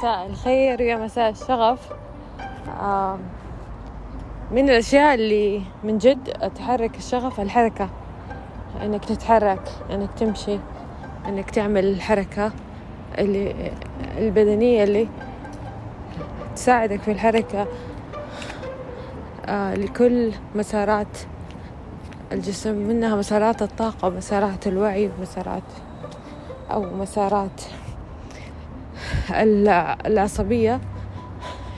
مساء الخير يا مساء الشغف. من الأشياء اللي من جد تحرك الشغف الحركة. إنك تتحرك إنك تمشي إنك تعمل الحركة اللي البدنية اللي تساعدك في الحركة. آه، لكل مسارات الجسم منها مسارات الطاقة مسارات الوعي مسارات أو مسارات العصبية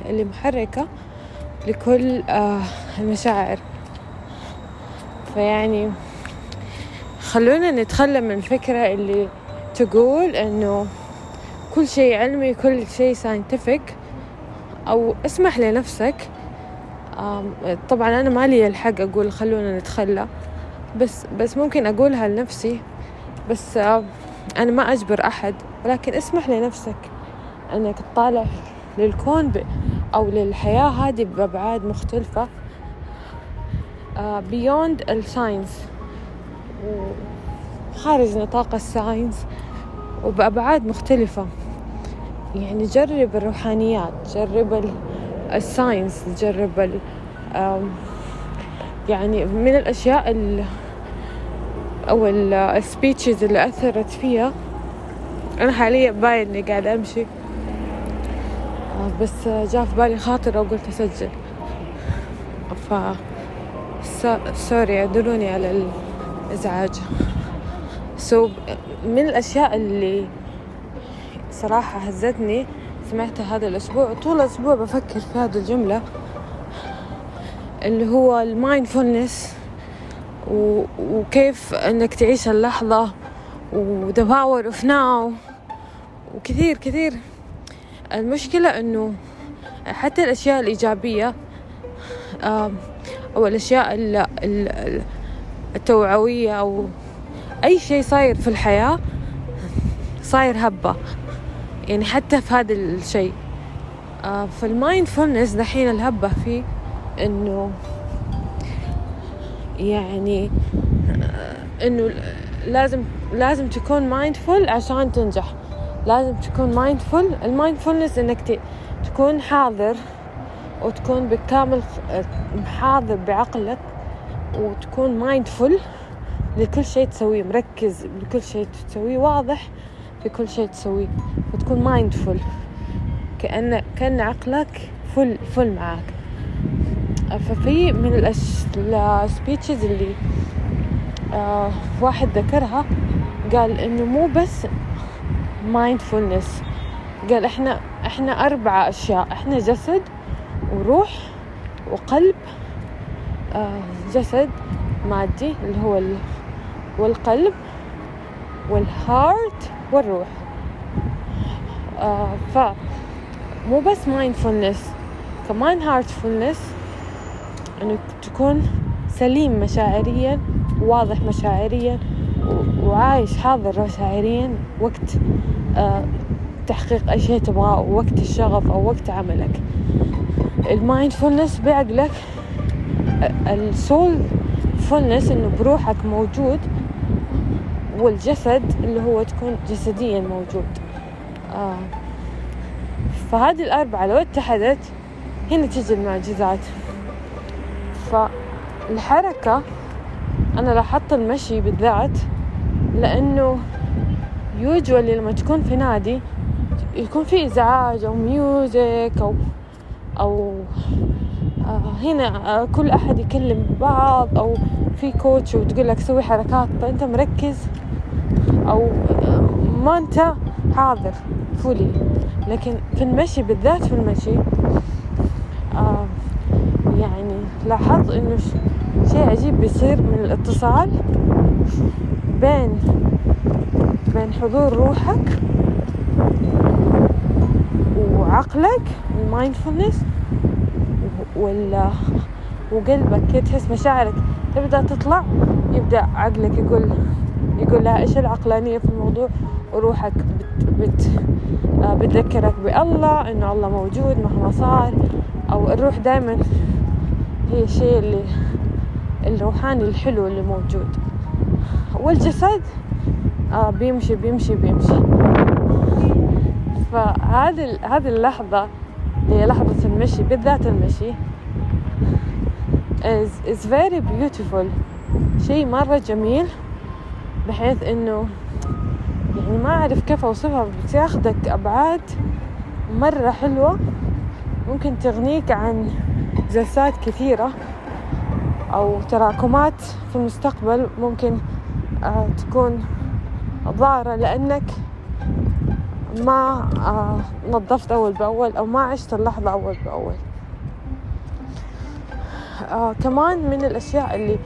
اللي محركة لكل آه، المشاعر. فيعني خلونا نتخلى من الفكرة اللي تقول إنه كل شيء علمي كل شيء ساينتفك أو اسمح لنفسك. طبعا أنا ما لي الحق أقول خلونا نتخلى بس بس ممكن أقولها لنفسي بس أنا ما أجبر أحد ولكن اسمح لنفسك. أنك تطالع للكون ب... أو للحياة هذه بأبعاد مختلفة. beyond ال science وخارج نطاق ال science. وبأبعاد مختلفة. يعني جرب الروحانيات جرب ال science جرب ال يعني من الأشياء ال أو ال speeches اللي أثرت فيها. أنا حاليا باين إني قاعدة أمشي. بس جاء في بالي خاطر وقلت أسجل. ف sorry اعذروني على الإزعاج. so من الأشياء اللي صراحة هزتني سمعتها هذا الأسبوع طول الأسبوع بفكر في هذه الجملة اللي هو المايندفولنس وكيف إنك تعيش اللحظة و the power of now وكثير كثير. المشكلة إنه حتى الأشياء الإيجابية أو الأشياء التوعوية أو أي شيء صاير في الحياة صاير هبة يعني حتى في هذا الشيء. فال mindfulness دحين ال hype فيه إنه يعني إنه لازم لازم تكون mindful عشان تنجح. لازم تكون mindful ال mindfulness إنك تكون حاضر وتكون بكامل حاضر بعقلك وتكون mindful لكل شيء تسويه. مركز بكل شيء تسويه. واضح في كل شيء تسويه. وتكون mindful كأن كأن عقلك full full معاك. ففي من ال speeches اللي آه واحد ذكرها قال إنه مو بس mindfulness قال إحنا إحنا أربعة أشياء. إحنا جسد وروح وقلب آه جسد مادي اللي هو ال والقلب وال heart والروح. آه ف مو بس mindfulness كمان heartfulness انك تكون سليم مشاعريا واضح مشاعريا. وعايش حاضر مشاعريا وقت آه تحقيق أي شيء تبغاه وقت الشغف أو وقت عملك. ال mindfulness بعقلك ال soulfulness إنه بروحك موجود والجسد اللي هو تكون جسديا موجود. آه فهذه الأربعة لو اتحدت هنا تجي المعجزات. فالحركة أنا لاحظت المشي بالذات لأنه usually لما تكون في نادي يكون في إزعاج أو music أو أو آه هنا آه كل أحد يكلم بعض أو في كوتش وتقول لك سوي حركات فأنت مركز؟ أو آه ما أنت حاضر فولي. لكن في المشي بالذات في المشي يعني لاحظت إنه شيء عجيب بيصير من الاتصال بين بين حضور روحك وعقلك المايندفولنس وال وقلبك. كده تحس مشاعرك؟ تبدأ تطلع يبدأ عقلك يقول يقول لها إيش العقلانية في الموضوع؟ وروحك بت, بت بتذكرك بالله إنه الله موجود مهما صار. أو الروح دائما هي الشيء اللي الروحاني الحلو اللي موجود. والجسد؟ آه بيمشي بيمشي بيمشي. فهذه هذه اللحظة هي لحظة المشي بالذات المشي is, is very beautiful. شيء مرة جميل بحيث إنه يعني ما أعرف كيف أوصفها بس ياخدك أبعاد مرة حلوة. ممكن تغنيك عن جلسات كثيرة. أو تراكمات في المستقبل ممكن آه، تكون ضارة لأنك ما آه، نظفت أول بأول أو ما عشت اللحظة أول بأول. آه كمان من الأشياء اللي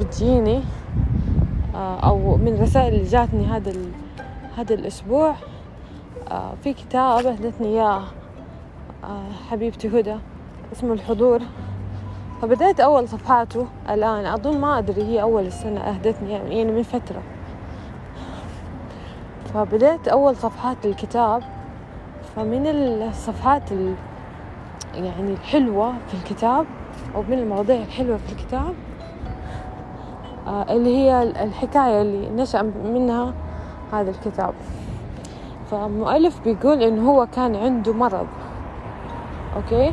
بتجيني أو من الرسائل اللي جاتني هذا هذا الأسبوع في كتاب أهدتني إياه حبيبتي هدى اسمه الحضور. فبدأت أول صفحاته الآن. أظن ما أدري هي أول السنة أهدتني يعني من فترة. فبدأت أول صفحات الكتاب. فمن الصفحات ال يعني الحلوة في الكتاب أو من المواضيع الحلوة في الكتاب آه اللي هي الحكاية اللي نشأ منها هذا الكتاب. فمؤلف بيقول إنه هو كان عنده مرض. أوكي؟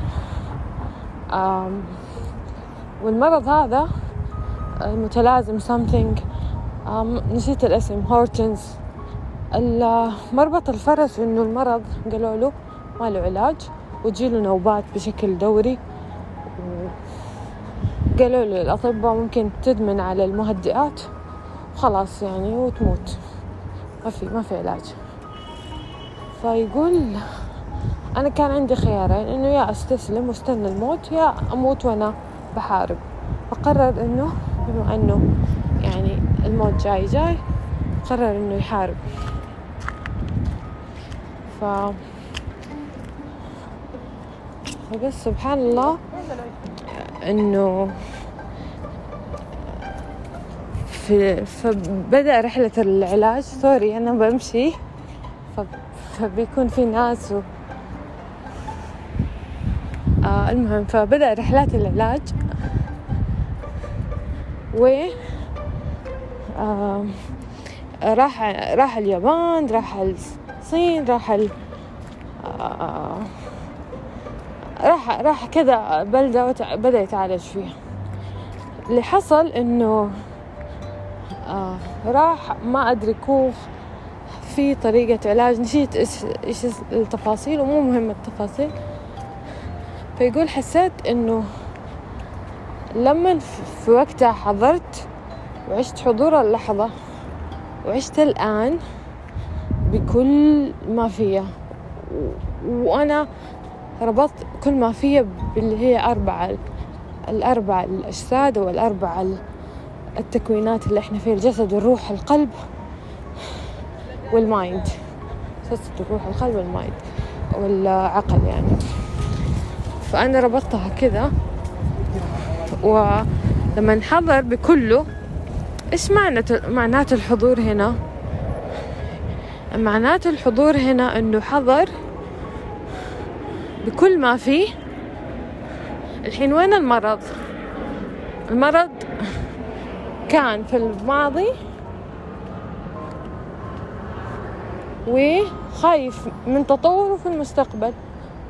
آم والمرض هذا المتلازمة something نسيت الاسم هورتنز مربط الفرس إنه المرض قالوا له ما له علاج وتجيله نوبات بشكل دوري. قالوا له الأطباء ممكن تدمن على المهدئات. خلاص يعني وتموت. ما في ما في علاج. فيقول أنا كان عندي خيارين إنه يا أستسلم واستنى الموت يا أموت وأنا بحارب. فقرر إنه بما إنه يعني الموت جاي جاي قرر إنه يحارب. ف فبس سبحان الله إنه في فبدأ رحلة العلاج. سوري أنا بمشي. فبيكون في ناس و المهم فبدأ رحلات العلاج. و راح راح اليابان راح الصين راح ال آه راح راح كذا بلدة بدأ يتعالج فيها. اللي حصل إنه آه راح ما أدري كوخ في طريقة علاج. نسيت إيش التفاصيل ومو مهم التفاصيل. فيقول حسيت إنه لما في وقتها حضرت وعشت حضور اللحظة وعشت الآن بكل ما فيها وأنا ربطت كل ما فيها باللي هي أربعة الأربع الأجساد والأربع التكوينات اللي إحنا فيها الجسد والروح القلب وال mind. جسد الروح القلب وال mind والعقل يعني. فأنا ربطتها كذا. ولما انحضر بكله إيش معنى معنات الحضور هنا؟ معنات الحضور هنا إنه حضر بكل ما فيه. الحين وين المرض؟ المرض كان في الماضي وخايف من تطوره في المستقبل.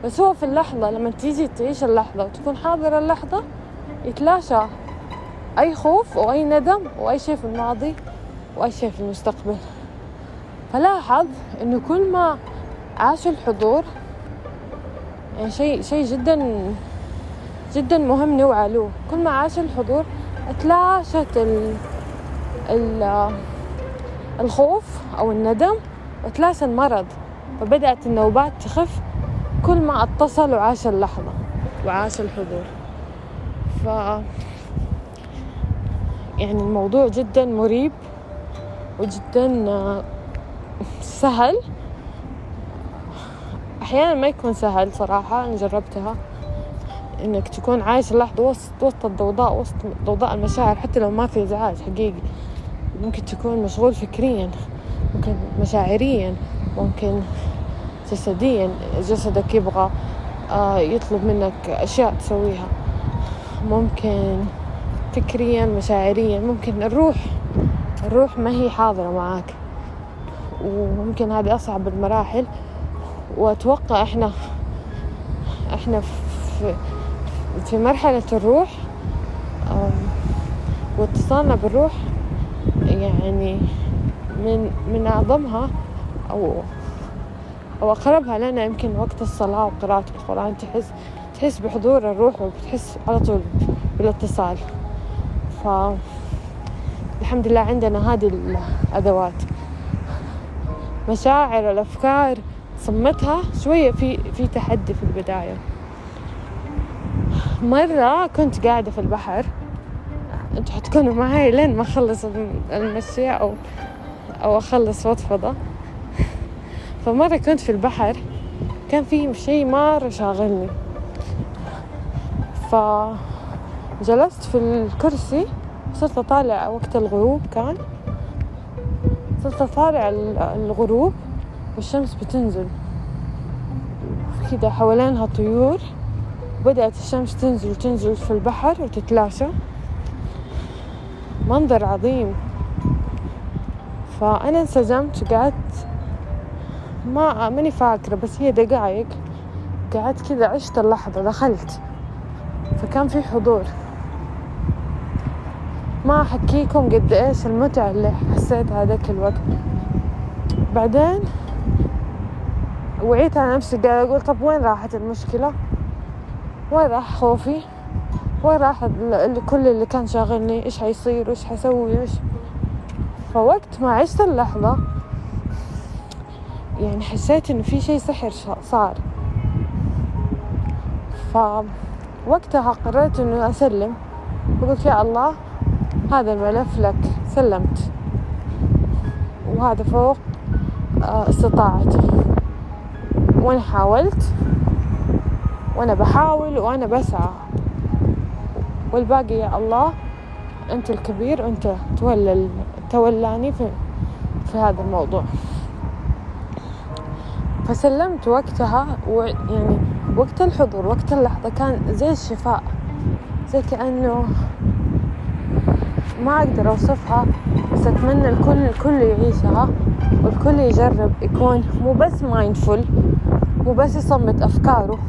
بس هو في اللحظة لما تيجي تعيش اللحظة وتكون حاضر اللحظة يتلاشى أي خوف وأي ندم وأي شيء في الماضي وأي شيء في المستقبل. فلاحظ إنه كل ما عاش الحضور يعني شيء شيء جدا جدا مهم نوعى له كل ما عاش الحضور تلاشت ال ال الخوف أو الندم وتلاشى المرض. فبدأت النوبات تخف كل ما اتصل وعاش اللحظة. وعاش الحضور. ف يعني الموضوع جدا مريب وجدا سهل. أحيانا ما يكون سهل صراحة أنا جربتها إنك تكون عايش اللحظة وسط وسط الضوضاء وسط ضوضاء المشاعر حتى لو ما في إزعاج حقيقي. ممكن تكون مشغول فكريا ممكن مشاعريا ممكن جسديا جسدك يبغى آه، يطلب منك أشياء تسويها. ممكن فكريا مشاعريا ممكن الروح الروح ما هي حاضرة معاك. وممكن هذه أصعب المراحل. وأتوقع إحنا إحنا في في مرحلة الروح واتصالنا بالروح يعني من من أعظمها أو أو أقربها لنا يمكن وقت الصلاة وقراءة القرآن تحس تحس بحضور الروح وبتحس على طول بالاتصال. ف الحمد لله عندنا هذه الأدوات. مشاعر الأفكار صمتها شوية في في تحدي في البداية. مرة كنت قاعدة في البحر. أنتوا حتكونوا معي لين ما أخلص المشي أو أو أخلص فضفضة فمرة كنت في البحر كان في شيء مرة شاغلني. فجلست في الكرسي صرت أطالع وقت الغروب كان. صرت أطالع الغروب والشمس بتنزل. كده حوالينها طيور. بدأت الشمس تنزل تنزل في البحر وتتلاشى. منظر عظيم. فأنا انسجمت وقعدت ما ماني فاكرة بس هي دقايق. قعدت كذا عشت اللحظة دخلت. فكان في حضور. ما أحكيكم قد إيش المتعة اللي حسيتها هذاك الوقت. بعدين وعيت على نفسي قاعدة أقول طب وين راحت المشكلة؟ وين راح خوفي؟ وين راح كل اللي كان شاغلني؟ إيش حيصير؟ وإيش حسوي؟ إيش؟ فوقت ما عشت اللحظة. يعني حسيت إنه في شي سحر صار. فوقتها قررت إنه أسلم. وقلت يا الله هذا الملف لك. سلمت. وهذا فوق آه، استطاعتي وأنا حاولت. وأنا بحاول وأنا بسعى. والباقي يا الله أنت الكبير وأنت تولى تولاني في, في هذا الموضوع. فسلمت وقتها ويعني وقت الحضور وقت اللحظة كان زي الشفاء زي كأنه ما أقدر أوصفها بس أتمنى الكل الكل يعيشها والكل يجرب يكون مو بس mindful مو بس يصمت أفكاره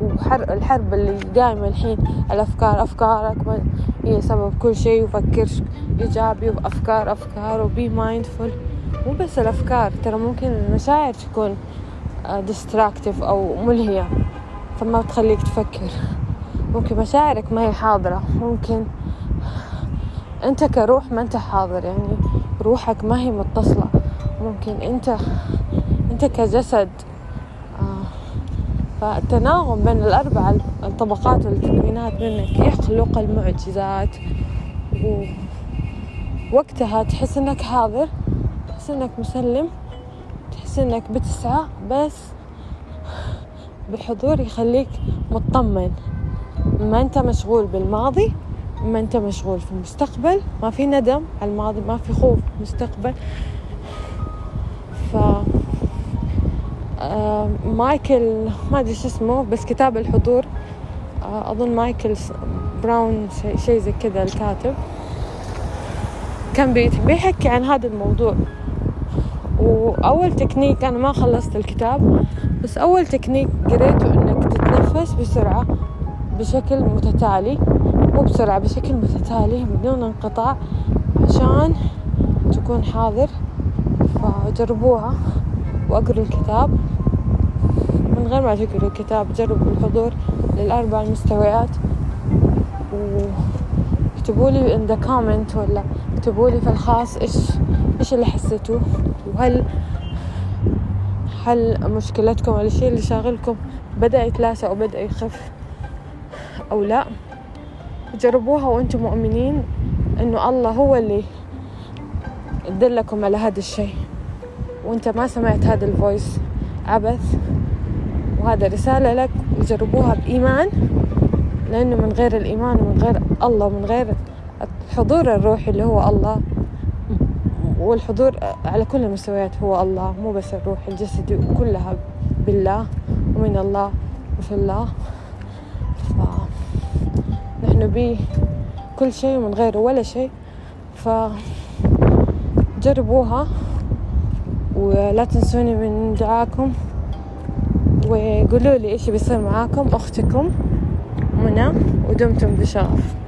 وحر الحرب اللي قايمة الحين الأفكار أفكارك هي سبب كل شيء وفكر إيجابي وأفكار أفكار و be mindful مو بس الأفكار ترى ممكن المشاعر تكون ديستراكتيف أو ملهية فما تخليك تفكر. ممكن مشاعرك ما هي حاضرة ممكن أنت كروح ما أنت حاضر يعني روحك ما هي متصلة. ممكن أنت أنت كجسد آه فالتناغم بين الأربع الطبقات والتكوينات منك يخلق المعجزات ووقتها تحس إنك حاضر. تحس إنك مسلم تحس إنك بتسعى بس بحضور يخليك مطمن. ما أنت مشغول بالماضي ما أنت مشغول في المستقبل ما في ندم على الماضي ما في خوف مستقبل ف آه مايكل ما أدري شو اسمه بس كتاب الحضور. آه أظن مايكل براون شيء زي كذا الكاتب. كان بيحكي عن هذا الموضوع. وأول تكنيك أنا ما خلصت الكتاب بس أول تكنيك قريته إنك تتنفس بسرعة بشكل متتالي مو بسرعة بشكل متتالي بدون انقطاع عشان تكون حاضر فجربوها وأقروا الكتاب. من غير ما تقروا الكتاب جربوا الحضور للأربع المستويات واكتبوا لي in the comment ولا اكتبوا لي في الخاص إيش إيش اللي حسيتوه. وهل هل مشكلتكم أو الشيء اللي شاغلكم؟ بدأ يتلاشى أو بدأ يخف أو لا؟ جربوها وأنتم مؤمنين إنه الله هو اللي دلكم على هذا الشيء. وأنت ما سمعت هذا الفويس عبث. وهذا رسالة لك وجربوها بإيمان لأنه من غير الإيمان ومن غير الله ومن غير الحضور الروحي اللي هو الله والحضور على كل المستويات هو الله مو بس الروح الجسدي كلها بالله ومن الله وفي الله. نبيه كل شيء من غيره ولا شيء. فجربوها ولا تنسوني من دعاكم. وقولوا لي إيش بيصير معاكم أختكم منى ودمتم بشرف.